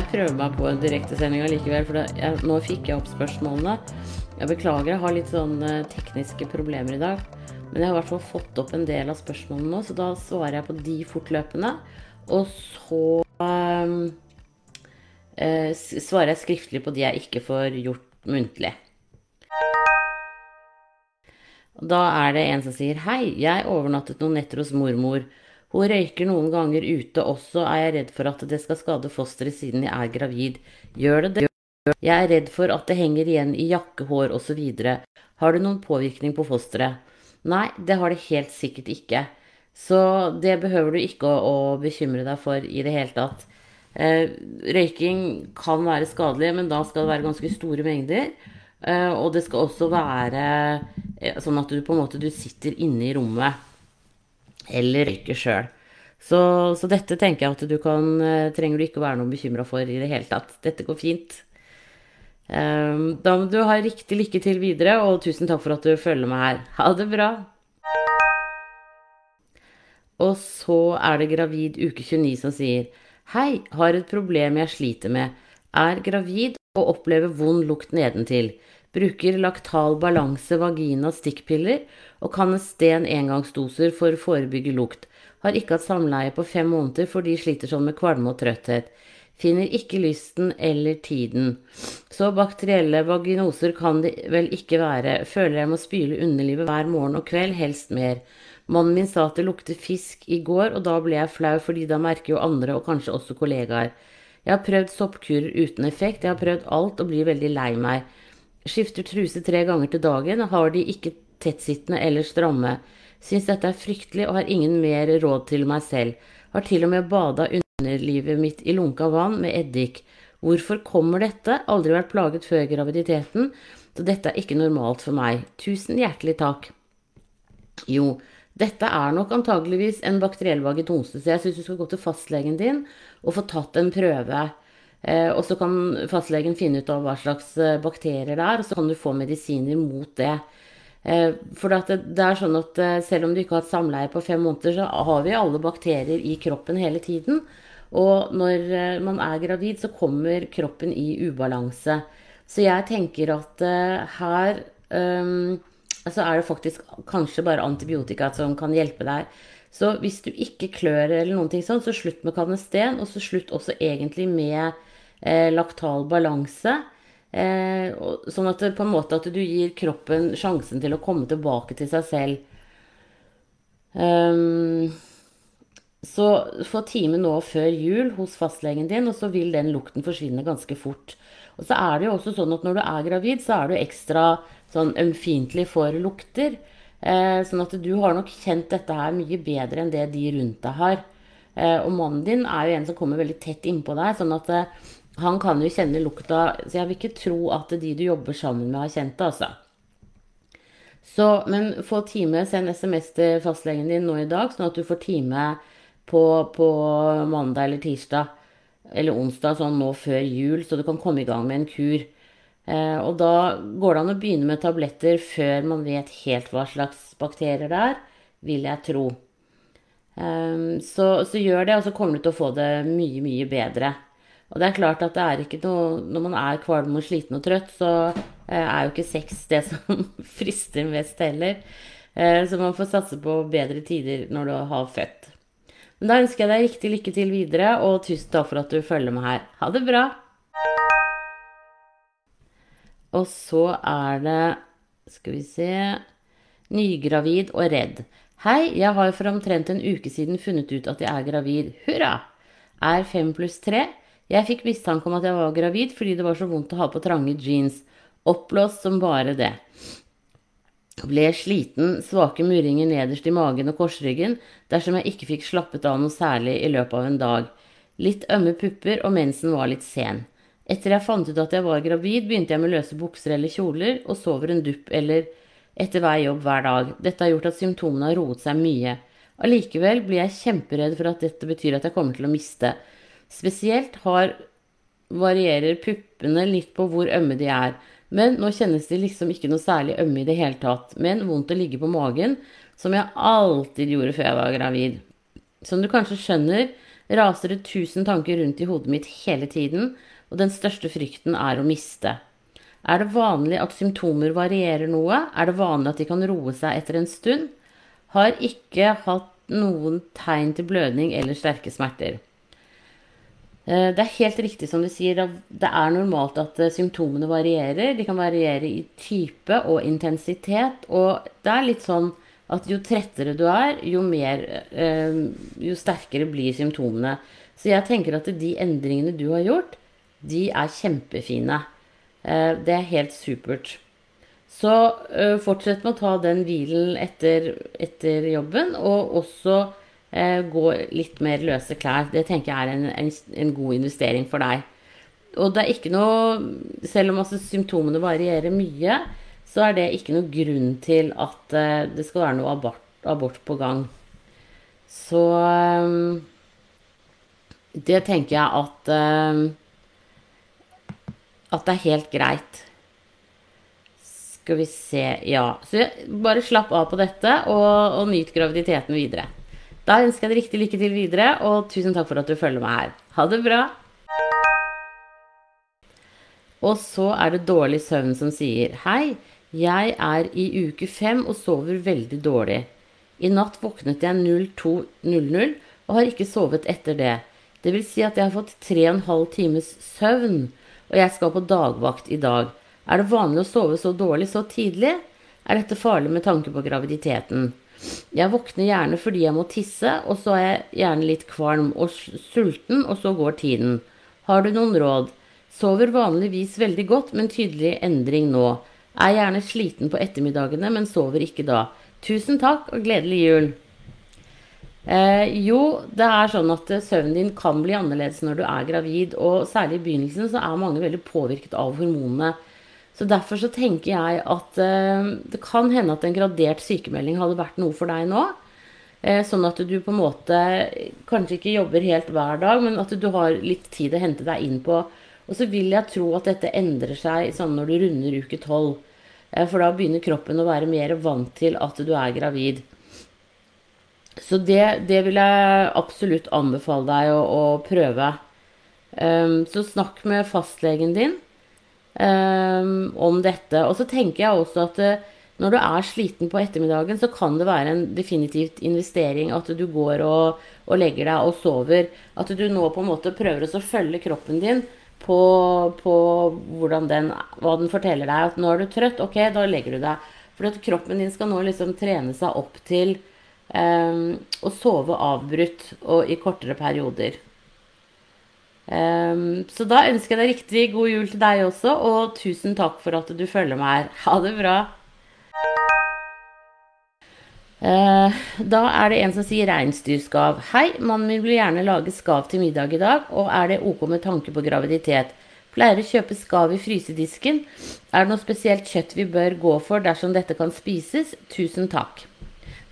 Jeg prøver meg på en direktesending allikevel, for jeg, nå fikk jeg opp spørsmålene. Jeg beklager, jeg har litt sånn eh, tekniske problemer i dag. Men jeg har i hvert fall fått opp en del av spørsmålene nå, så da svarer jeg på de fortløpende. Og så um, eh, svarer jeg skriftlig på de jeg ikke får gjort muntlig. Da er det en som sier Hei, jeg overnattet noen netter hos mormor. Hun røyker noen ganger ute også, er jeg redd for at det skal skade fosteret siden jeg er gravid. Gjør det det? Jeg er redd for at det henger igjen i jakkehår osv. Har det noen påvirkning på fosteret? Nei, det har det helt sikkert ikke. Så det behøver du ikke å, å bekymre deg for i det hele tatt. Eh, røyking kan være skadelig, men da skal det være ganske store mengder. Eh, og det skal også være eh, sånn at du på en måte sitter inne i rommet eller røyker sjøl. Så, så dette tenker jeg at du kan eh, trenger du ikke være noe bekymra for i det hele tatt. Dette går fint. Eh, Da må du ha riktig lykke til videre, og tusen takk for at du følger med her. Ha det bra. Og så er det gravid uke 29 som sier Hei, har et problem jeg sliter med. Er gravid og opplever vond lukt nedentil. Bruker laktal balanse vagina stikkpiller og kan sten engangsdoser for å forebygge lukt. Har ikke hatt samleie på fem måneder fordi sliter sånn med kvalme og trøtthet. Finner ikke lysten eller tiden. Så bakterielle vaginoser kan det vel ikke være. Føler jeg må spyle underlivet hver morgen og kveld, helst mer. Mannen min sa at det lukter fisk i går, og da ble jeg flau, fordi da merker jo andre, og kanskje også kollegaer. Jeg har prøvd soppkurer uten effekt, jeg har prøvd alt og blir veldig lei meg. Skifter truse tre ganger til dagen, har de ikke tettsittende eller stramme. Syns dette er fryktelig og har ingen mer råd til meg selv. Har til og med bada underlivet mitt i lunka vann med eddik. Hvorfor kommer dette? Aldri vært plaget før graviditeten, så dette er ikke normalt for meg. Tusen hjertelig takk. Jo, dette er nok antageligvis en bakteriell vagitonse, så jeg syns du skal gå til fastlegen din og få tatt en prøve. Eh, og så kan fastlegen finne ut av hva slags eh, bakterier det er, og så kan du få medisiner mot det. Eh, for det, det er sånn at selv om du ikke har hatt samleie på fem måneder, så har vi alle bakterier i kroppen hele tiden. Og når man er gravid, så kommer kroppen i ubalanse. Så jeg tenker at her um, så er det faktisk kanskje bare antibiotika som kan hjelpe deg. Så hvis du ikke klør eller noen ting sånn, så slutt med kanesten, og så slutt også egentlig med laktal balanse. Eh, sånn at på en måte at du gir kroppen sjansen til å komme tilbake til seg selv. Ehm, så få time nå før jul hos fastlegen din, og så vil den lukten forsvinne ganske fort. Og så er det jo også sånn at når du er gravid, så er du ekstra sånn ømfintlig for lukter. Eh, sånn at du har nok kjent dette her mye bedre enn det de rundt deg har. Eh, og mannen din er jo en som kommer veldig tett innpå deg, sånn at eh, han kan jo kjenne lukta Så jeg vil ikke tro at de du jobber sammen med, har kjent det, altså. Så, men få time, send SMS til fastlegen din nå i dag, sånn at du får time på, på mandag eller tirsdag eller onsdag sånn nå før jul, så du kan komme i gang med en kur. Eh, og da går det an å begynne med tabletter før man vet helt hva slags bakterier det er, vil jeg tro. Eh, så, så gjør det, og så kommer du til å få det mye, mye bedre. Og det er klart at det er ikke noe Når man er kvalm og sliten og trøtt, så eh, er jo ikke sex det som frister mest heller. Eh, så man får satse på bedre tider når du har født. Men da ønsker jeg deg riktig lykke til videre, og tusen takk for at du følger med her. Ha det bra! Og så er det Skal vi se Nygravid og redd. Hei, jeg har for omtrent en uke siden funnet ut at jeg er gravid. Hurra! Er fem pluss tre. Jeg fikk mistanke om at jeg var gravid fordi det var så vondt å ha på trange jeans. Oppblåst som bare det. Ble sliten, svake murringer nederst i magen og korsryggen dersom jeg ikke fikk slappet av noe særlig i løpet av en dag. Litt ømme pupper, og mensen var litt sen. Etter jeg fant ut at jeg var gravid, begynte jeg med løse bukser eller kjoler, og sover en dupp eller etter hver jobb hver dag. Dette har gjort at symptomene har roet seg mye. Allikevel blir jeg kjemperedd for at dette betyr at jeg kommer til å miste. Spesielt har varierer puppene litt på hvor ømme de er. Men nå kjennes de liksom ikke noe særlig ømme i det hele tatt. Men vondt å ligge på magen, som jeg alltid gjorde før jeg var gravid. Som du kanskje skjønner, raser det tusen tanker rundt i hodet mitt hele tiden, og den største frykten er å miste. Er det vanlig at symptomer varierer noe? Er det vanlig at de kan roe seg etter en stund? Har ikke hatt noen tegn til blødning eller sterke smerter. Eh, det er helt riktig som du sier, det er normalt at eh, symptomene varierer. De kan variere i type og intensitet. Og det er litt sånn at jo trettere du er, jo, mer, eh, jo sterkere blir symptomene. Så jeg tenker at de endringene du har gjort, de er kjempefine. Det er helt supert. Så fortsett med å ta den hvilen etter, etter jobben, og også gå litt mer løse klær. Det tenker jeg er en, en, en, god investering for deg. Og det er ikke noe Selv om altså symptomene varierer mye, så er det ikke noe grunn til at eh, det skal være noe abort, abort på gang. Så eh, det tenker jeg at eh, At det er helt greit. Skal vi se Ja. Så bare slapp av på dette, og, og nyt graviditeten videre. Da ønsker jeg deg riktig lykke til videre, og tusen takk for at du følger meg her. Ha det bra! Og så er det dårlig søvn som sier Hei, jeg er i uke fem og sover veldig dårlig. I natt våknet jeg 02.00 og har ikke sovet etter det. Det vil si at jeg har fått tre og en halv times søvn, og jeg skal på dagvakt i dag. Er det vanlig å sove så dårlig så tidlig? Er dette farlig med tanke på graviditeten? Jeg våkner gjerne fordi jeg må tisse, og så er jeg gjerne litt kvalm og sulten, og så går tiden. Har du noen råd? Sover vanligvis veldig godt, men tydelig endring nå. Er gjerne sliten på ettermiddagene, men sover ikke da. Tusen takk og gledelig jul. Eh, jo, det er sånn at eh, søvnen din kan bli annerledes når du er gravid, og særlig i begynnelsen så er mange veldig påvirket av hormonene. Så derfor så tenker jeg at eh, det kan hende at en gradert sykemelding hadde vært noe for deg nå. Eh, sånn at du på en måte kanskje ikke jobber helt hver dag, men at du har litt tid å hente deg inn på. Og så vil jeg tro at dette endrer seg sånn når du runder uke tolv. Eh, for da begynner kroppen å være mer vant til at du er gravid. Så det, det vil jeg absolutt anbefale deg å, å prøve. Um, så snakk med fastlegen din um, om dette. Og så tenker jeg også at uh, når du er sliten på ettermiddagen, så kan det være en definitivt investering at du går og, og legger deg og sover. At du nå på en måte prøver å følge kroppen din på, på den, hva den forteller deg. At nå er du trøtt, ok, da legger du deg. For at kroppen din skal nå liksom trene seg opp til um, å sove avbrutt og i kortere perioder. Um, så da ønsker jeg deg riktig god jul til deg også, og tusen takk for at du følger meg her. Ha det bra. Uh, da er det en som sier reinsdyrskav. Hei, mannen min vil gjerne lage skav til middag i dag, og er det ok med tanke på graviditet? Pleier å kjøpe skav i frysedisken. Er det noe spesielt kjøtt vi bør gå for dersom dette kan spises? Tusen takk.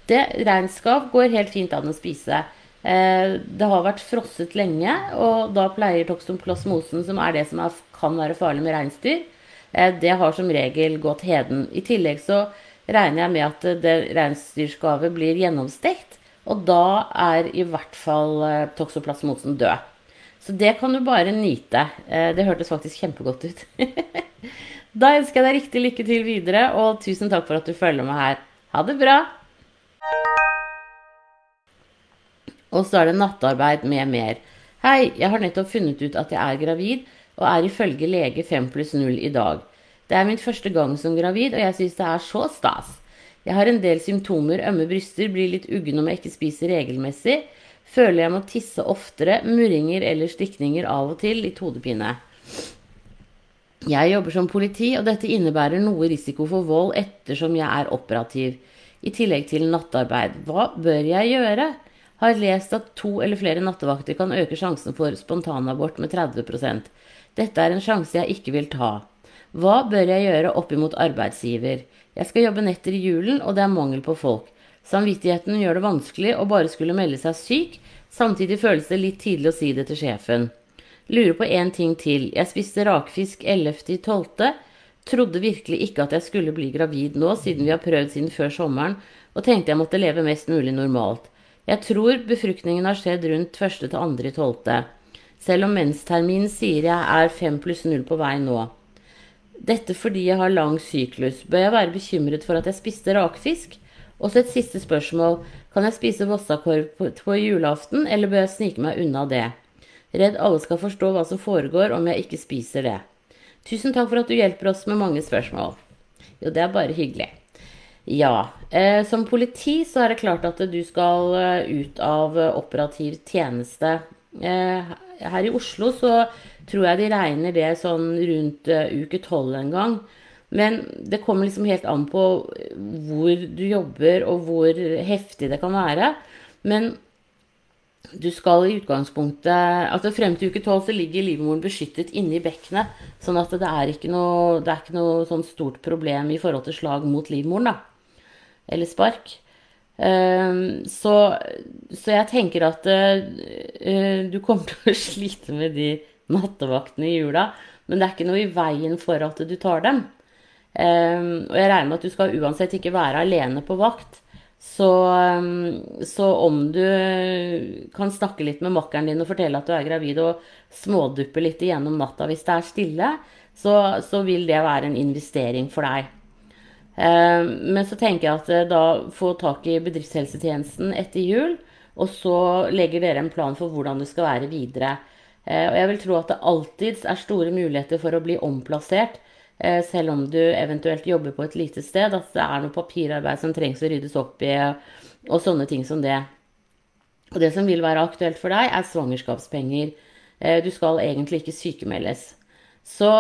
Det Reinskav går helt fint an å spise. Eh, det har vært frosset lenge, og da pleier toxoplasmosen, som er det som er, kan være farlig med reinsdyr, eh, det har som regel gått heden. I tillegg så regner jeg med at det reinsdyrskavet blir gjennomstekt, og da er i hvert fall eh, toksoplasmosen død. Så det kan du bare nyte. Det hørtes faktisk kjempegodt ut. da ønsker jeg deg riktig lykke til videre, og tusen takk for at du følger med her. Ha det bra! Og så er det nattarbeid med mer. Hei, jeg har nettopp funnet ut at jeg er gravid, og er ifølge lege 5 pluss 0 i dag. Det er min første gang som gravid, og jeg syns det er så stas. Jeg har en del symptomer, ømme bryster, blir litt uggen om jeg ikke spiser regelmessig, føler jeg må tisse oftere, murringer eller stikninger av og til, litt hodepine. Jeg jobber som politi, og dette innebærer noe risiko for vold ettersom jeg er operativ, i tillegg til nattarbeid. Hva bør jeg gjøre? Har lest at to eller flere nattevakter kan øke sjansen for spontanabort med 30% Dette er en sjanse jeg ikke vil ta. Hva bør jeg gjøre oppimot arbeidsgiver? Jeg skal jobbe netter i julen, og det er mangel på folk. Samvittigheten gjør det vanskelig å bare skulle melde seg syk, samtidig føles det litt tidlig å si det til sjefen. Lurer på én ting til. Jeg spiste rakfisk 11.12. Trodde virkelig ikke at jeg skulle bli gravid nå, siden vi har prøvd siden før sommeren, og tenkte jeg måtte leve mest mulig normalt. Jeg tror befruktningen har skjedd rundt første til andre i tolvte. Selv om mensterminen sier jeg er 5 pluss 0 på vei nå. Dette fordi jeg har lang syklus. Bør jeg være bekymret for at jeg spiste rakfisk? Og så et siste spørsmål. Kan jeg spise vossakorv på, på julaften, eller bør jeg snike meg unna det? Redd alle skal forstå hva som foregår om jeg ikke spiser det. Tusen takk for at du hjelper oss med mange spørsmål. Jo, det er bare hyggelig. Ja. Eh, som politi så er det klart at du skal eh, ut av operativ tjeneste. Eh, her i Oslo så tror jeg de regner det sånn rundt uh, uke tolv en gang. Men det kommer liksom helt an på hvor du jobber, og hvor heftig det kan være. Men du skal i utgangspunktet altså Frem til uke tolv ligger livmoren beskyttet inne i bekkenet. Sånn at det er ikke noe, det er ikke noe sånn stort problem i forhold til slag mot livmoren, da. Eller spark. Ehm, så, så, jeg tenker at uh, du kommer til å slite med de nattevaktene i jula, men det er ikke noe i veien for at du tar dem. Um, og jeg regner med at du skal uansett ikke være alene på vakt. Så, um, så, om du kan snakke litt med makkeren din og fortelle at du er gravid, og småduppe litt igjennom natta hvis det er stille, så, så vil det være en investering for deg. Eh, men så tenker jeg at eh, da få tak i bedriftshelsetjenesten etter jul, og så legger dere en plan for hvordan det skal være videre. Eh, og jeg vil tro at det alltid er store muligheter for å bli omplassert, selv om du eventuelt jobber på et lite sted. At det er noe papirarbeid som trengs å ryddes opp i, og sånne ting som det. Og det som vil være aktuelt for deg, er svangerskapspenger. Du skal egentlig ikke sykemeldes. Så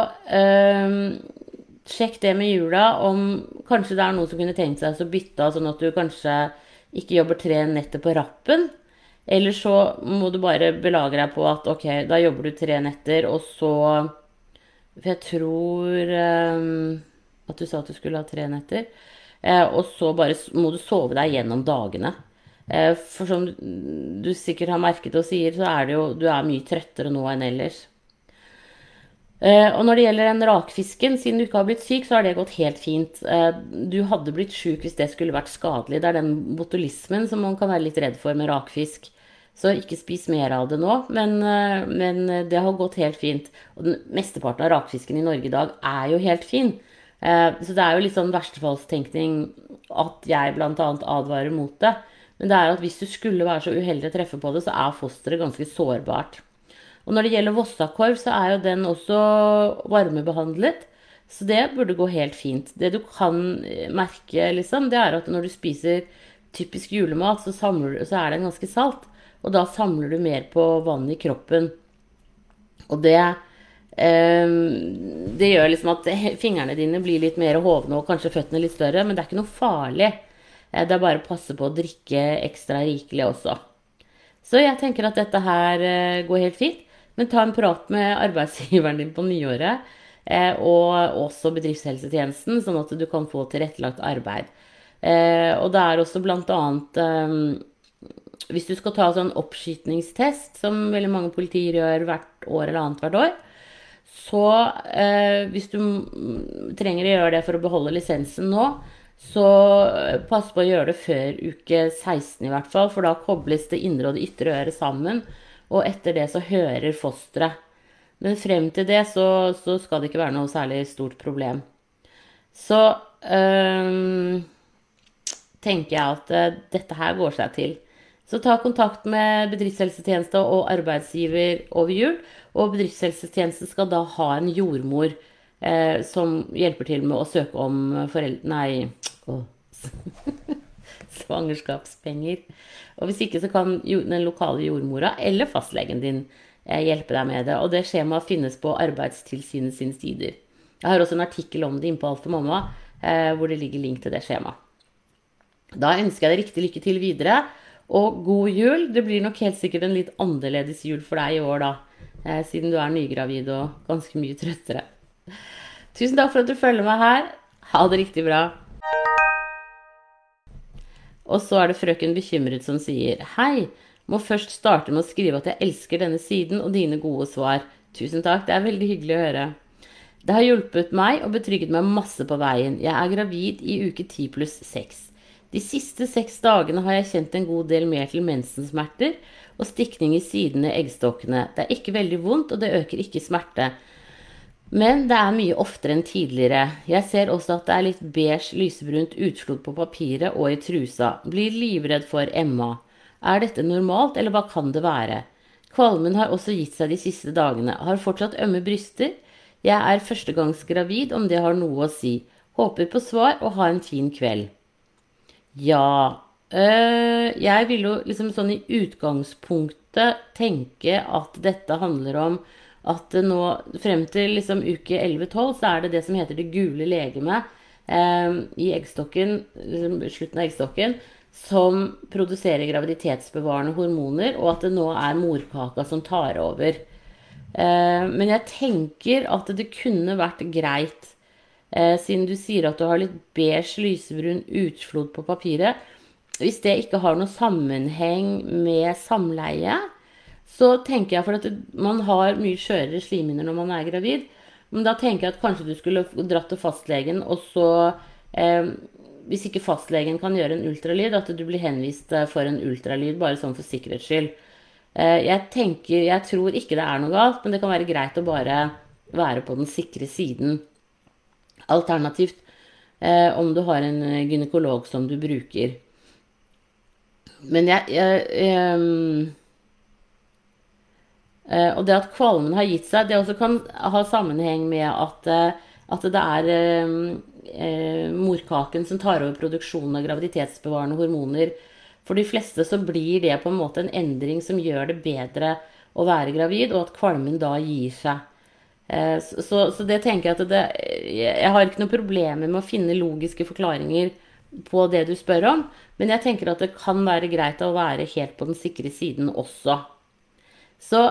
sjekk det med jula, om kanskje det er noen som kunne tenkt seg å bytte av, sånn at du kanskje ikke jobber tre netter på rappen. Eller så må du bare belage deg på at ok, da jobber du tre netter, og så For jeg tror um, at du sa at du skulle ha tre netter. Eh, og så bare må du sove deg gjennom dagene. Eh, for som du sikkert har merket og sier, så er det jo Du er mye trøttere nå enn ellers. Uh, og når det gjelder den rakfisken, siden du ikke har blitt syk, så har det gått helt fint. Uh, du hadde blitt syk hvis det skulle vært skadelig. Det er den botulismen som man kan være litt redd for med rakfisk. Så ikke spis mer av det nå. Men, uh, men det har gått helt fint. Og den mesteparten av rakfisken i Norge i dag er jo helt fin. så det er jo litt sånn verstefallstenkning at jeg bl.a. advarer mot det. Men det er at hvis du skulle være så uheldig å treffe på det, så er fosteret ganske sårbart. Og når det gjelder Vossakorv, så er jo den også varmebehandlet. Så det burde gå helt fint. Det du kan eh, merke, liksom, det er at når du spiser typisk julemat, så, samler, så er den ganske salt. Og da samler du mer på vann i kroppen. Og det eh, Det gjør liksom at fingrene dine blir litt mer hovne, og kanskje føttene litt større, men det er ikke noe farlig. Eh, det er bare å passe på å drikke ekstra rikelig også. Så jeg tenker at dette her eh, går helt fint. Men ta en prat med arbeidsgiveren din på nyåret, eh, og også bedriftshelsetjenesten, sånn at du kan få tilrettelagt arbeid. Eh, og det er også blant annet eh, Hvis du skal ta sånn oppskytningstest, som veldig mange politier gjør hvert år eller annet hvert år, så hvis du trenger å gjøre det for å beholde lisensen nå, så pass på å gjøre det før uke 16 i hvert fall, for da kobles det indre og det ytre øret sammen. Og etter det så hører fosteret. Men frem til det så, så, skal det ikke være noe særlig stort problem. Så øh, tenker jeg at øh, dette her går seg til. Så ta kontakt med bedriftshelsetjeneste og arbeidsgiver over jul. Og bedriftshelsetjenesten skal da ha en jordmor eh, som hjelper til med å søke om foreldre... Nei å, Svangerskapspenger. Og hvis ikke, så kan den lokale jordmora eller fastlegen din eh, hjelpe deg med det. Og det skjemaet finnes på Arbeidstilsynet sine sider. Jeg har også en artikkel om det innpå Alt for mamma, eh, hvor det ligger link til det skjemaet. Da ønsker jeg deg riktig lykke til videre, og god jul. Det blir nok helt sikkert en litt annerledes jul for deg i år, da. Eh, siden du er nygravid og ganske mye trøttere. Tusen takk for at du følger meg her. Ha det riktig bra. Og så er det frøken Bekymret som sier Hei, må først starte med å skrive at jeg elsker denne siden og dine gode svar. Tusen takk, det er veldig hyggelig å høre. Det har hjulpet meg og betrygget meg masse på veien. Jeg er gravid i uke 10 pluss 6. De siste seks dagene har jeg kjent en god del mer til mensensmerter og stikning i sidene i eggstokkene. Det er ikke veldig vondt, og det øker ikke smerte. Men det er mye oftere enn tidligere. Jeg ser også at det er litt beige, lysebrunt utslått på papiret og i trusa. Blir livredd for Emma. Er dette normalt, eller hva kan det være? Kvalmen har også gitt seg de siste dagene. Har fortsatt ømme bryster. Jeg er førstegangsgravid, om det har noe å si. Håper på svar og ha en fin kveld. Ja. Øh, jeg vil jo liksom sånn i utgangspunktet tenke at dette handler om at nå frem til liksom uke 11-12 så er det det som heter det gule legemet eh, i eggstokken, liksom slutten av eggstokken, som produserer graviditetsbevarende hormoner, og at det nå er morkaka som tar over. Eh, men jeg tenker at det kunne vært greit Eh, siden du sier at du har litt beige, lysebrun utflod på papiret. Hvis det ikke har noe sammenheng med samleie, så tenker jeg for at man har mye skjørere slimhinner når man er gravid. Men da tenker jeg at kanskje du skulle dratt til fastlegen, og så eh, Hvis ikke fastlegen kan gjøre en ultralyd, at du blir henvist eh, for en ultralyd, bare sånn for sikkerhets skyld. Eh, jeg tenker, jeg tror ikke det er noe galt, men det kan være greit å bare være på den sikre siden. Alternativt eh, om du har en eh, gynekolog som du bruker. Men jeg, jeg jeg eh, Og det at kvalmen har gitt seg, det også kan ha sammenheng med at, eh, at det er eh, morkaken som tar over produksjonen av graviditetsbevarende hormoner. For de fleste så blir det på en måte en endring som gjør det bedre å være gravid, og at kvalmen da gir seg. Eh, så, så, det tenker jeg at det, Jeg har ikke noen problemer med å finne logiske forklaringer på det du spør om, men jeg tenker at det kan være greit å være helt på den sikre siden også. Så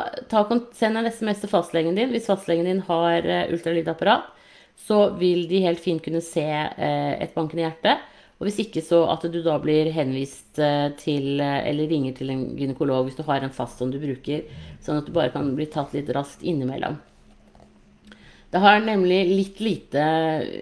send en SMS til fastlegen din. Hvis fastlegen din har eh, ultralydapparat, så vil de helt fint kunne se eh, et bankende hjerte. Og hvis ikke, så at du da blir henvist til, eller ringer til en gynekolog hvis du har en fast som du bruker, sånn at du bare kan bli tatt litt raskt innimellom. Det har nemlig litt lite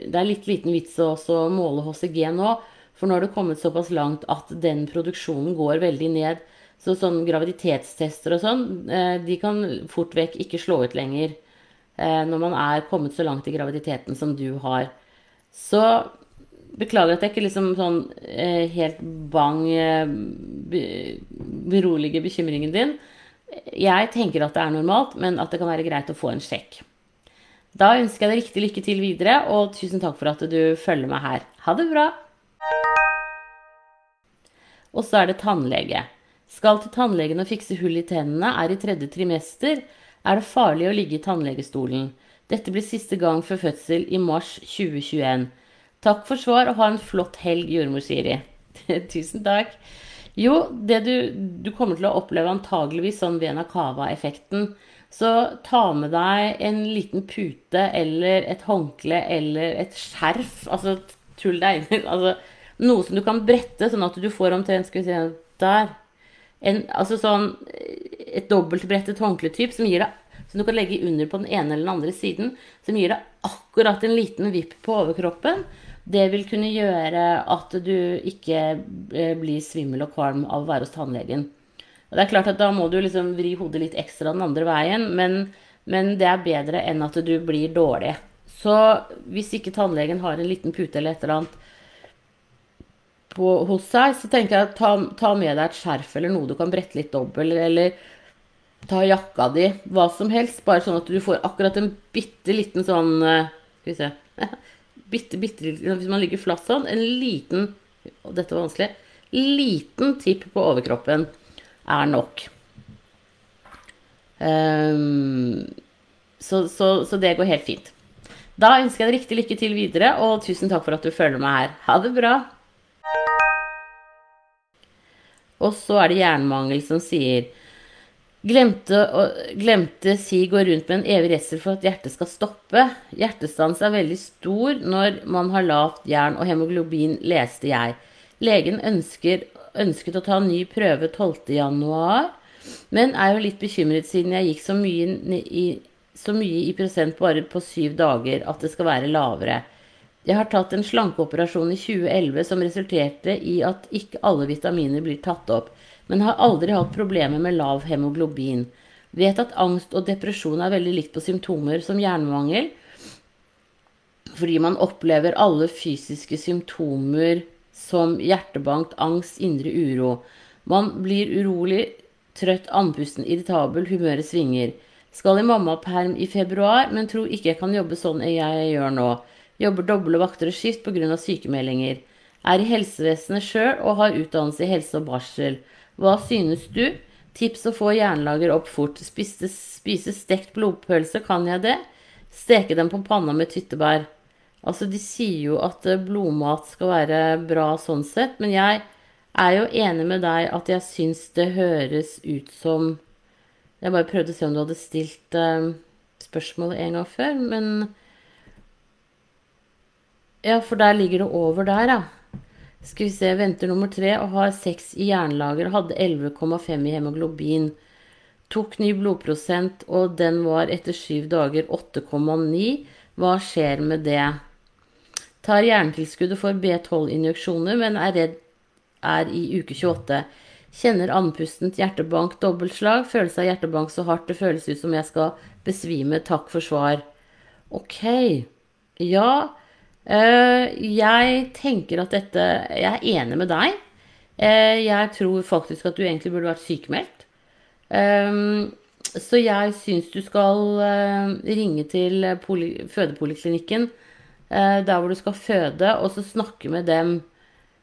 Det er litt liten vits å måle HCG nå. For nå har det kommet såpass langt at den produksjonen går veldig ned. Så sånn graviditetstester og sånn, eh, de kan fort vekk ikke slå ut lenger. Eh, når man er kommet så langt i graviditeten som du har. Så beklager at jeg ikke liksom sånn eh, helt bang beroliger bekymringen din. Jeg tenker at det er normalt, men at det kan være greit å få en sjekk. Da ønsker jeg deg riktig lykke til videre, og tusen takk for at du følger meg her. Ha det bra! Og så er det tannlege. Skal til tannlegen og fikse hull i tennene, er i tredje trimester, er det farlig å ligge i tannlegestolen. Dette blir siste gang før fødsel i mars 2021. Takk for svar, og ha en flott helg, jordmor Siri. Tusen takk. Jo, det du, du kommer til å oppleve antageligvis sånn Vena Cava-effekten. Så ta med deg en liten pute eller et håndkle eller et skjerf. Altså tull deg inn altså, Noe som du kan brette, sånn at du får omtrent Skal vi se Der. En, altså sånn et dobbeltbrettet håndkletyp som som du kan legge under på den ene eller den andre siden, som gir deg akkurat en liten vipp på overkroppen. Det vil kunne gjøre at du ikke eh, blir svimmel og kvalm av å være hos tannlegen. Og det er klart at da må du liksom vri hodet litt ekstra den andre veien, men, men det er bedre enn at du blir dårlig. Så hvis ikke tannlegen har en liten pute eller et eller annet på, hos seg, så tenker jeg ta, ta med deg et skjerf eller noe du kan brette litt dobbel, eller ta jakka di, hva som helst, bare sånn at du får akkurat en bitte liten sånn eh, Skal vi se bitte, bitte, Hvis man ligger flatt sånn, en liten Dette var vanskelig. Liten tipp på overkroppen er nok. Um, så, så, så, det går helt fint. Da ønsker jeg deg riktig lykke til videre, og tusen takk for at du følger meg her. Ha det bra. Og så er det jernmangel som sier Glemte, glemte si går rundt med en evig redsel for at hjertet skal stoppe. Hjertestans er veldig stor når man har lavt jern og hemoglobin, leste jeg. Legen ønsker ønsket å ta en ny prøve 12.1, men er jo litt bekymret siden jeg gikk så mye, i, så mye i prosent bare på syv dager at det skal være lavere. Jeg har tatt en slankeoperasjon i 2011 som resulterte i at ikke alle vitaminer blir tatt opp, men har aldri hatt problemer med lav hemoglobin. Vet at angst og depresjon er veldig likt på symptomer som hjernemangel, fordi man opplever alle fysiske symptomer som hjertebank, angst, indre uro. Man blir urolig, trøtt, andpusten, irritabel, humøret svinger. Skal i mammaperm i februar, men tror ikke jeg kan jobbe sånn jeg gjør nå. Jobber doble vakter og skift pga. sykemeldinger. Er i helsevesenet sjøl og har utdannelse i helse og barsel. Hva synes du? Tips å få jernlager opp fort. Spiste, spise stekt blodpølse, kan jeg det? Steke dem på panna med tyttebær. Altså, de sier jo at blodmat skal være bra sånn sett, men jeg er jo enig med deg at jeg syns det høres ut som Jeg bare prøvde å se om du hadde stilt uh, spørsmålet en gang før, men Ja, for der ligger det over der, ja. Skal vi se, venter nummer tre og har seks i jernlager. Hadde 11,5 i hemoglobin. Tok ny blodprosent, og den var etter syv dager 8,9. Hva skjer med det? Tar jerntilskuddet for B12-injeksjoner, men er redd er i uke 28. Kjenner andpustent hjertebank dobbeltslag. Følelse av hjertebank så hardt det føles ut som jeg skal besvime. Takk for svar. Ok. Ja. Uh, jeg tenker at dette Jeg er enig med deg. Uh, jeg tror faktisk at du egentlig burde vært sykemeldt. Um, så jeg syns du skal uh, ringe til fødepoliklinikken der hvor du skal føde, og så snakke med dem.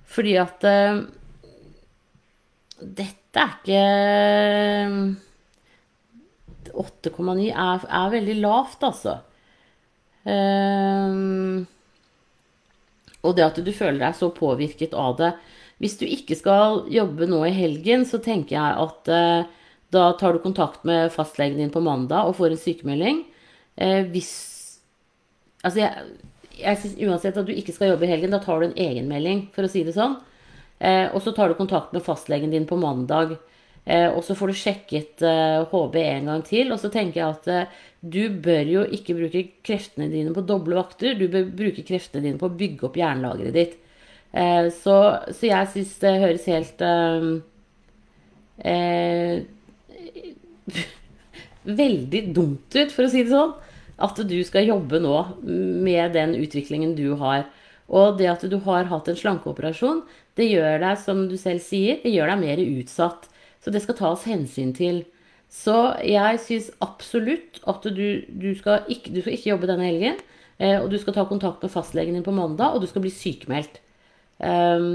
Fordi at dette er ikke 8,9 er, er, veldig lavt, altså. Um, og det at du føler deg så påvirket av det. Hvis du ikke skal jobbe nå i helgen, så tenker jeg at eh, da tar du kontakt med fastlegen din på mandag og får en sykemelding. Eh, hvis Altså, jeg, jeg syns uansett at du ikke skal jobbe i helgen, da tar du en egenmelding, for å si det sånn. Eh, og så tar du kontakt med fastlegen din på mandag. Og så får du sjekket HB en gang til. Og så tenker jeg at du bør jo ikke bruke kreftene dine på doble vakter. Du bør bruke kreftene dine på å bygge opp jernlageret ditt. Eh, så, så, jeg syns det høres helt eh, eh, Veldig dumt ut, for å si det sånn. At du skal jobbe nå med den utviklingen du har. Og det at du har hatt en slankeoperasjon, det gjør deg, som du selv sier, det gjør deg mer utsatt. Så det skal tas hensyn til. Så jeg syns absolutt at du, du, skal ikke, du, skal ikke, jobbe denne helgen. Eh, og du skal ta kontakt med fastlegen din på mandag, og du skal bli sykemeldt. Eh,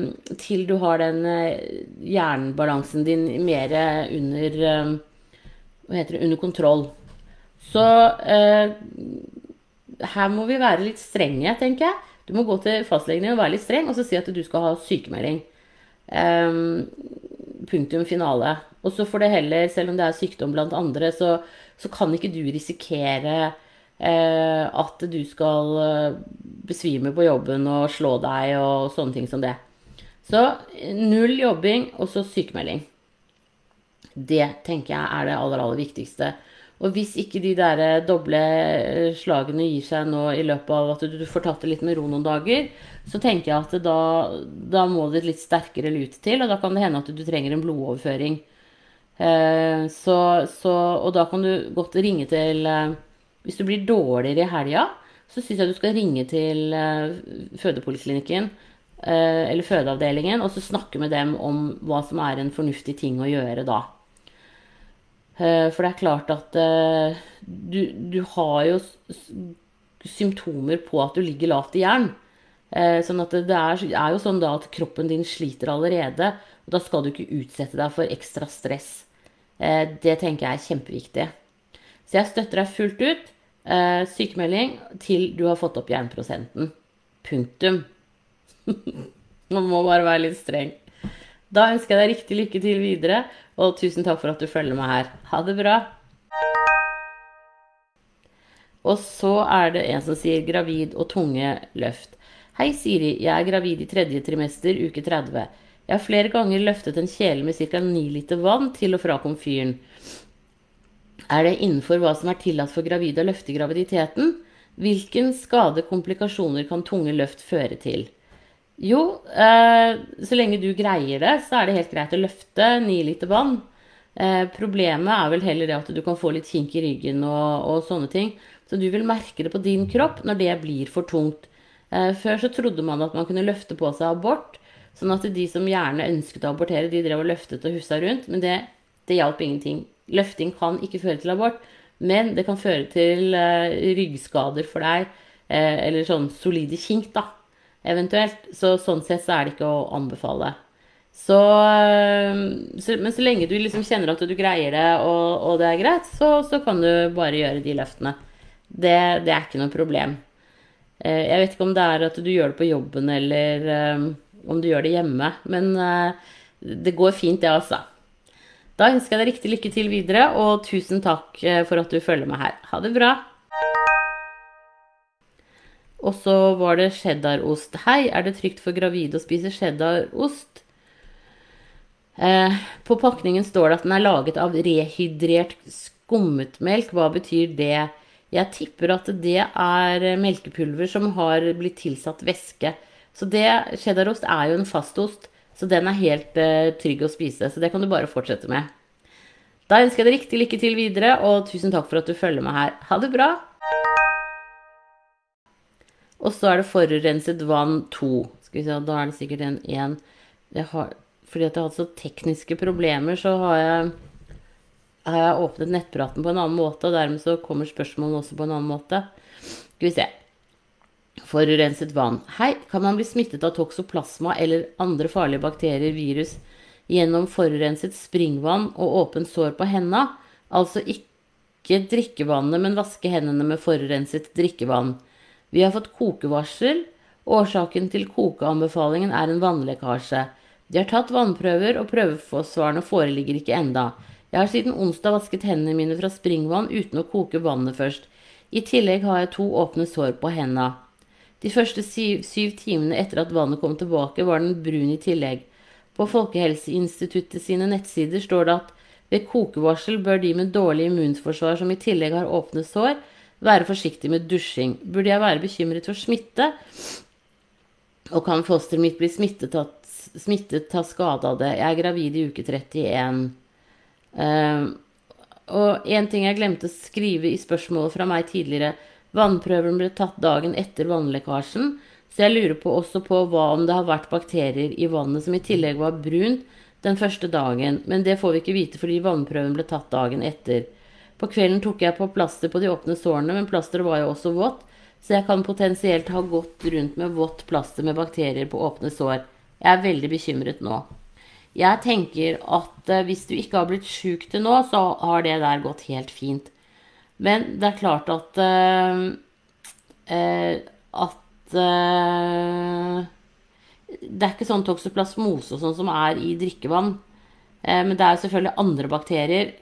til du har den eh, hjernebalansen din mer under eh, Hva heter det under kontroll. Så eh, her må vi være litt strenge, tenker jeg. Du må gå til fastlegen din og være litt streng, og så si at du skal ha sykemelding. Eh, punktum finale. Og så får det heller, selv om det er sykdom blant andre, så, så kan ikke du risikere eh, at du skal eh, besvime på jobben og slå deg og sånne ting som det. Så null jobbing og så sykemelding. Det tenker jeg er det aller, aller viktigste. Og hvis ikke de der eh, doble eh, slagene gir seg nå i løpet av at du får tatt det litt med ro noen dager, så tenker jeg at da, da må det litt sterkere lut til, og da kan det hende at du trenger en blodoverføring. Eh, så, så, og da kan du godt ringe til Hvis du blir dårligere i helga, så syns jeg du skal ringe til fødepoliklinikken eller fødeavdelingen og så snakke med dem om hva som er en fornuftig ting å gjøre da. Eh, for det er klart at eh, du, du har jo symptomer på at du ligger lavt i jern. Eh, sånn at det er, er, jo sånn da at kroppen din sliter allerede. Og da skal du ikke utsette deg for ekstra stress. Det tenker jeg er kjempeviktig. Så jeg støtter deg fullt ut. Sykemelding til du har fått opp jernprosenten. Punktum. Man må bare være litt streng. Da ønsker jeg deg riktig lykke til videre, og tusen takk for at du følger meg her. Ha det bra. Og så er det en som sier 'gravid og tunge løft'. Hei, Siri. Jeg er gravid i tredje trimester, uke 30. Jeg har flere ganger løftet en kjele med ca. 9 liter vann til og fra komfyren. Er det innenfor hva som er tillatt for gravide å løfte graviditeten? Hvilken skade, komplikasjoner kan tunge løft føre til? Jo, eh, så lenge du greier det, så er det helt greit å løfte ni liter vann. Eh, problemet er vel heller det at du kan få litt kink i ryggen og, og, sånne ting. Så du vil merke det på din kropp når det blir for tungt. Eh, før så trodde man at man kunne løfte på seg abort. Sånn at de som gjerne ønsket å abortere, de drev og løftet og hussa rundt. Men det, det hjalp ingenting. Løfting kan ikke føre til abort. Men det kan føre til ryggskader for deg, eller sånn solide kink, da, eventuelt. Så sånn sett så er det ikke å anbefale. Så, uh, så Men så lenge du liksom kjenner at du greier det, og, og det er greit, så, så, kan du bare gjøre de løftene. Det, det er ikke noe problem. jeg vet ikke om det er at du gjør det på jobben, eller om du gjør det hjemme. Men det går fint, det, altså. Da ønsker jeg deg riktig lykke til videre, og tusen takk eh, for at du følger meg her. Ha det bra. Og så var det cheddarost. Hei, er det trygt for gravide å spise cheddarost? Eh, på pakningen står det at den er laget av rehydrert skummet melk. Hva betyr det? Jeg tipper at det er melkepulver som har blitt tilsatt væske. Så det, cheddarost er jo en fastost. Så den er helt eh, trygg å spise. Så det kan du bare fortsette med. Da ønsker jeg deg riktig lykke til videre, og tusen takk for at du følger meg her. Ha det bra! Og så er det forurenset vann 2. Skal vi se, da er det sikkert en 1. fordi at jeg har hatt så tekniske problemer, så har jeg, har jeg åpnet nettpraten på en annen måte, og dermed så kommer spørsmålene også på en annen måte. Skal vi se. Forurenset vann. Hei, kan man bli smittet av toksoplasma eller andre farlige bakterier, virus, gjennom forurenset springvann og åpent sår på henda? Altså ikke drikkevannet, men vaske hendene med forurenset drikkevann. Vi har fått kokevarsel. Årsaken til kokeanbefalingen er en vannlekkasje. De har tatt vannprøver, og prøvesvarene foreligger ikke enda. Jeg har siden onsdag vasket hendene mine fra springvann uten å koke vannet først. I tillegg har jeg to åpne sår på henda. De første syv, syv, timene etter at vannet kom tilbake, var den brun i tillegg. På Folkehelseinstituttet sine nettsider står det at ved kokevarsel bør de med dårlig immunforsvar som i tillegg har åpne sår, være forsiktig med dusjing. Burde jeg være bekymret for smitte? Og kan fosteret mitt bli smittet, smittet ta skade av det? Jeg er gravid i uke 31. Uh, ehm, og en ting jeg glemte å skrive i spørsmålet fra meg tidligere, Vannprøven ble tatt dagen etter vannlekkasjen, så jeg lurer på også på hva om det har vært bakterier i vannet som i tillegg var brunt den første dagen, men det får vi ikke vite fordi vannprøven ble tatt dagen etter. På kvelden tok jeg på plaster på de åpne sårene, men plasteret var jo også vått, så jeg kan potensielt ha gått rundt med vått plaster med bakterier på åpne sår. Jeg er veldig bekymret nå. Jeg tenker at eh, hvis du ikke har blitt sjuk til nå, så har det der gått helt fint. Men det er klart at uh, At uh, Det er ikke sånn toksoplasmose og sånn som er i drikkevann. Uh, men det er selvfølgelig andre bakterier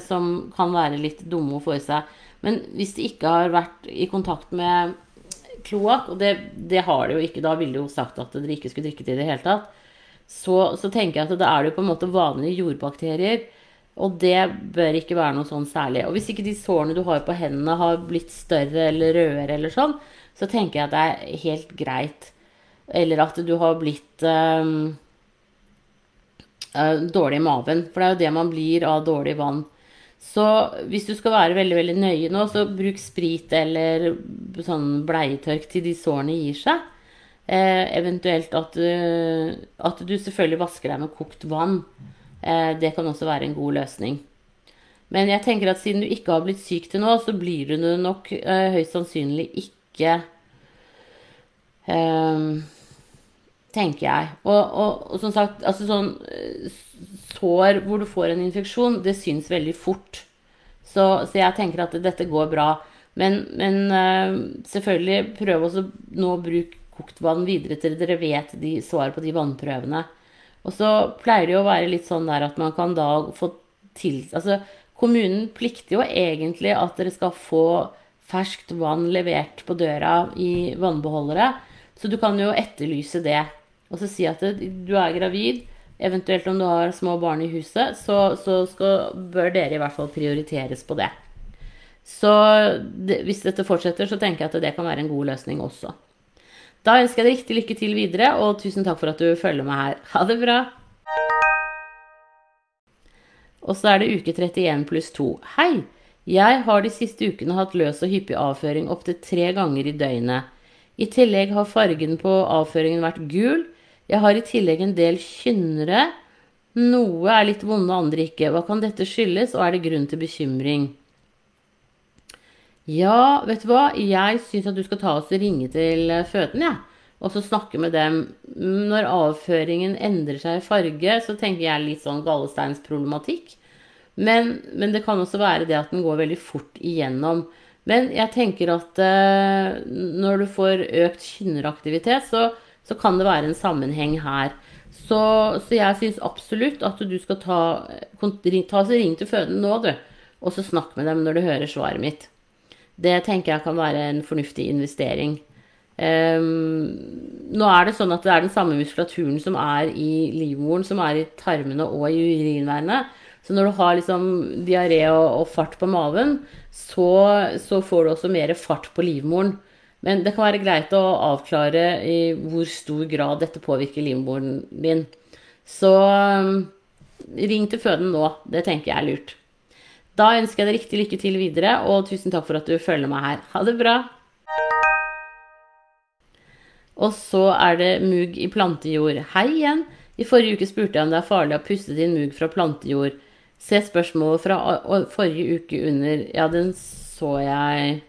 som kan være litt dumme å få i seg. Men hvis de ikke har vært i kontakt med kloakk, og det, det, har de jo ikke, da ville de jo sagt at dere ikke skulle drikke det i det hele tatt, så, så tenker jeg at da er det jo på en måte vanlige jordbakterier og det bør ikke være noe sånn særlig. Og hvis ikke de sårene du har på hendene har blitt større eller rødere eller sånn, så tenker jeg at det er helt greit. Eller at du har blitt um, uh, dårlig i maven. For det er jo det man blir av dårlig vann. Så hvis du skal være veldig veldig nøye nå, så bruk sprit eller sånn bleietørk til de sårene gir seg. Eh, eventuelt at, uh, at du selvfølgelig vasker deg med kokt vann. Eh, det kan også være en god løsning. Men jeg tenker at siden du ikke har blitt syk til nå, så blir du nok eh, høyst sannsynlig ikke um, Tenker jeg. Og, og, og, som sagt, altså sånn sår hvor du får en infeksjon, det syns veldig fort. Så, så jeg tenker at dette går bra. Men, men uh, selvfølgelig prøv også nå å bruke kokt vann videre til dere vet de svar på de vannprøvene. Og så pleier det jo å være litt sånn der at man kan da få til Altså, kommunen plikter jo egentlig at dere skal få ferskt vann levert på døra i vannbeholdere. Så du kan jo etterlyse det. Og så si at du er gravid, eventuelt om du har små barn i huset, så, så skal, bør dere i hvert fall prioriteres på det. Så det, hvis dette fortsetter, så tenker jeg at det kan være en god løsning også. Da ønsker jeg deg riktig lykke til videre, og tusen takk for at du følger meg her. Ha det bra! Og så er det uke 31 pluss 2. Hei! Jeg har de siste ukene hatt løs og hyppig avføring opptil tre ganger i døgnet. I tillegg har fargen på avføringen vært gul. Jeg har i tillegg en del kynnere. Noe er litt vonde, andre ikke. Hva kan dette skyldes, og er det grunn til bekymring? Ja, vet du hva, jeg syns at du skal ta oss og ringe til føden, jeg. Ja. Og så snakke med dem. Når avføringen endrer seg i farge, så tenker jeg litt sånn gallesteinsproblematikk. Men, men det kan også være det at den går veldig fort igjennom. Men jeg tenker at eh, når du får økt kynneraktivitet, så, så, kan det være en sammenheng her. Så, så jeg syns absolutt at du skal ta, ta så ring til fødende nå, du. Og så snakk med dem når du hører svaret mitt. Det tenker jeg kan være en fornuftig investering. Um, nå er det sånn at det er den samme muskulaturen som er i livmoren, som er i tarmene og i urinveiene. Så når du har liksom diaré og, og, fart på maven, så, så, får du også mer fart på livmoren. Men det kan være greit å avklare i hvor stor grad dette påvirker livmoren din. Så um, ring til føden nå. Det tenker jeg er lurt. Da ønsker jeg deg riktig lykke til videre, og tusen takk for at du følger meg her. Ha det bra! Og så er det mugg i plantejord. Hei igjen! I forrige uke spurte jeg om det er farlig å puste inn mugg fra plantejord. Se spørsmålet fra forrige uke under Ja, den så jeg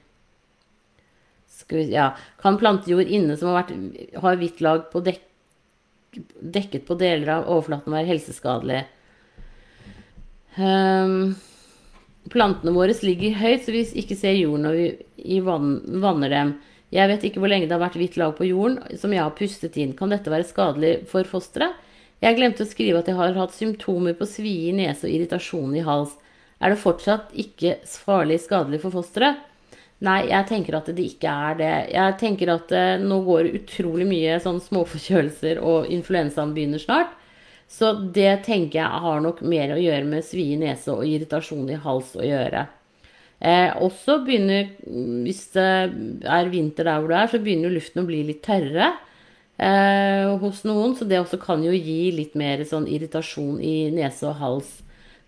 vi Ja. Kan plantejord inne som har, vært, har hvitt lag på dek, dekket på deler av overflaten, være helseskadelig? Um, plantene våre ligger høyt, så vi ikke ser jorden når vi vann, vanner dem. Jeg vet ikke hvor lenge det har vært hvitt lag på jorden som jeg har pustet inn. Kan dette være skadelig for fosteret? Jeg glemte å skrive at jeg har hatt symptomer på svie i nese og irritasjon i hals. Er det fortsatt ikke farlig skadelig for fosteret? Nei, jeg tenker at det ikke er det. Jeg tenker at eh, nå går det utrolig mye sånn småforkjølelser, og influensaen begynner snart. Så det tenker jeg har nok mer å gjøre med svie i nese og irritasjon i hals å gjøre. Eh, også begynner, hvis det er vinter der hvor du er, så begynner luften å bli litt tørrere eh, hos noen. Så det også kan jo gi litt mer sånn irritasjon i nese og hals.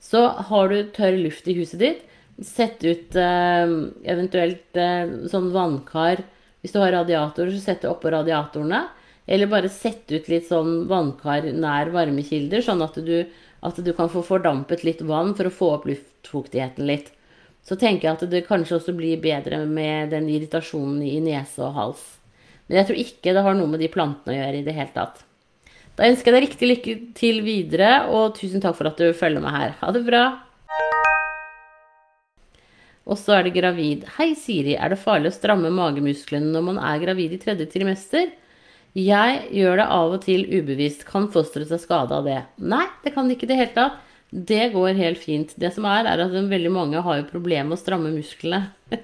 Så har du tørr luft i huset ditt, sett ut eh, eventuelt eh, sånn vannkar. Hvis du har radiatorer, så sett det oppå radiatorene. Eller bare sett ut litt sånn vannkar nær varmekilder, sånn at du, at du kan få fordampet litt vann for å få opp luftfuktigheten litt. Så tenker jeg at det kanskje også blir bedre med den irritasjonen i nese og hals. Men jeg tror ikke det har noe med de plantene å gjøre i det hele tatt. Da ønsker jeg deg riktig lykke til videre, og tusen takk for at du følger meg her. Ha det bra! Og så er det gravid. Hei, Siri. Er det farlig å stramme magemusklene når man er gravid i tredje trimester? Jeg gjør det av og til ubevisst. Kan fosteret ta skade av det? Nei, det kan ikke i det hele tatt. Det går helt fint. Det som er, er at veldig mange har jo problemer med å stramme musklene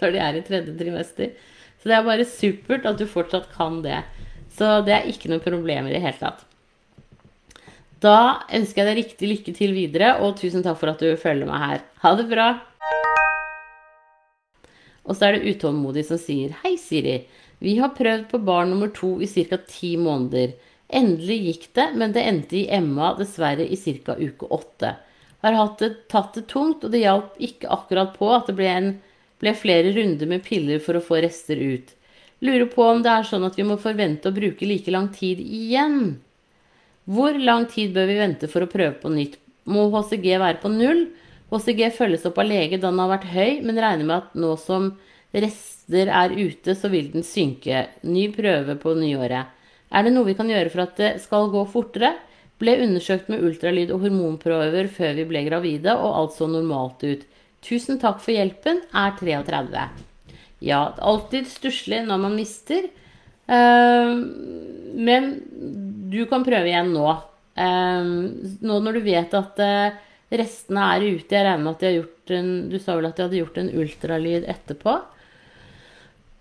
når de er i tredje trimester. Så det er bare supert at du fortsatt kan det. Så det er ikke noe problem i det hele tatt. Da ønsker jeg deg riktig lykke til videre, og tusen takk for at du følger meg her. Ha det bra! Og så er det utålmodig som sier Hei, Siri. Vi har prøvd på barn nummer to i ca. ti måneder. Endelig gikk det, men det endte i Emma dessverre i ca. uke åtte. Har det, tatt det tungt, og det hjalp ikke akkurat på at det ble en ble flere runder med piller for å få rester ut. Lurer på om det er sånn at vi må forvente å bruke like lang tid igjen. Hvor lang tid bør vi vente for å prøve på nytt? Må HCG være på null? HCG følges opp av lege da den har vært høy, men regner med at nå som rester er ute, så vil den synke. Ny prøve på nyåret. Er det noe vi kan gjøre for at det skal gå fortere? Ble undersøkt med ultralyd og hormonprøver før vi ble gravide, og alt så normalt ut. Tusen takk for hjelpen er 33. Ja, alltid stusslig når man mister. Uh, men du kan prøve igjen nå. Uh, nå når du vet at uh, restene er ute. Jeg regner med at de har gjort en Du sa vel at de hadde gjort en ultralyd etterpå.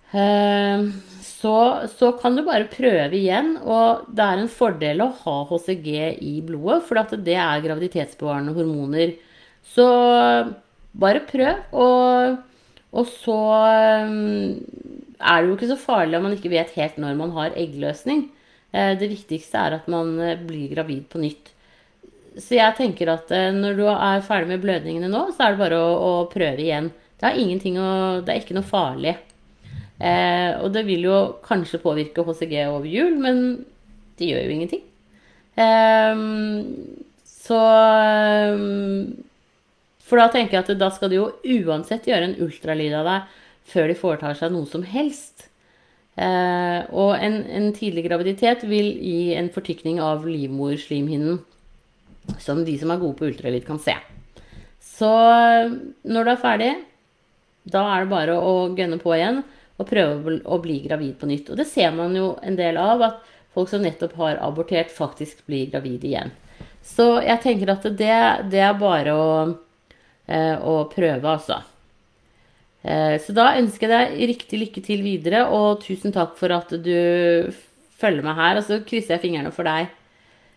Så, så, kan du bare prøve igjen. Og det er en fordel å ha HCG i blodet, for det er graviditetsbevarende hormoner. Så bare prøv. Og Og så um, er det jo ikke så farlig om man ikke vet helt når man har eggløsning. Eh, det viktigste er at man eh, blir gravid på nytt. Så jeg tenker at eh, når du er ferdig med blødningene nå, så er det bare å, å prøve igjen. Det er, å, det er ikke noe farlig. Eh, og det vil jo kanskje påvirke HCG over jul, men det gjør jo ingenting. Eh, så For da tenker jeg at da skal de jo uansett gjøre en ultralyd av deg før de foretar seg noe som helst. Eh, og en, en, tidlig graviditet vil gi en fortykning av livmorslimhinnen, som de som er gode på ultralyd, kan se. Så når du er ferdig, da er det bare å gønne på igjen og prøve å bli gravid på nytt. Og det ser man jo en del av, at folk som nettopp har abortert, faktisk blir gravid igjen. Så jeg tenker at det, det er bare å, eh, å prøve, altså. Eh, så da ønsker jeg deg riktig lykke til videre, og tusen takk for at du følger meg her. Og så krysser jeg fingrene for deg.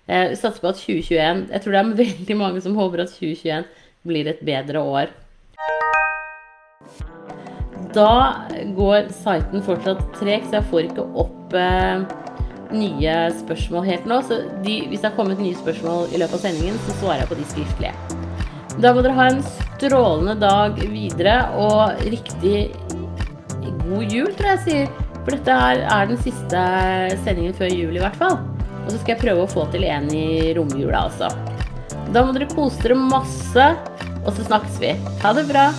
Eh, vi satser på at 2021 Jeg tror det er veldig mange som håper at 2021 blir et bedre år. Da går siten fortsatt tregt, så jeg får ikke opp eh, nye spørsmål helt nå. Så de, hvis det har kommet nye spørsmål i løpet av sendingen, så svarer jeg på de skriftlige. Da må dere ha en strålende dag videre, og riktig god jul, tror jeg jeg sier. For dette her er den siste sendingen før jul, i hvert fall. Og så skal jeg prøve å få til en i romjula, altså. Da må dere kose dere masse, og så snakkes vi. Ha det bra.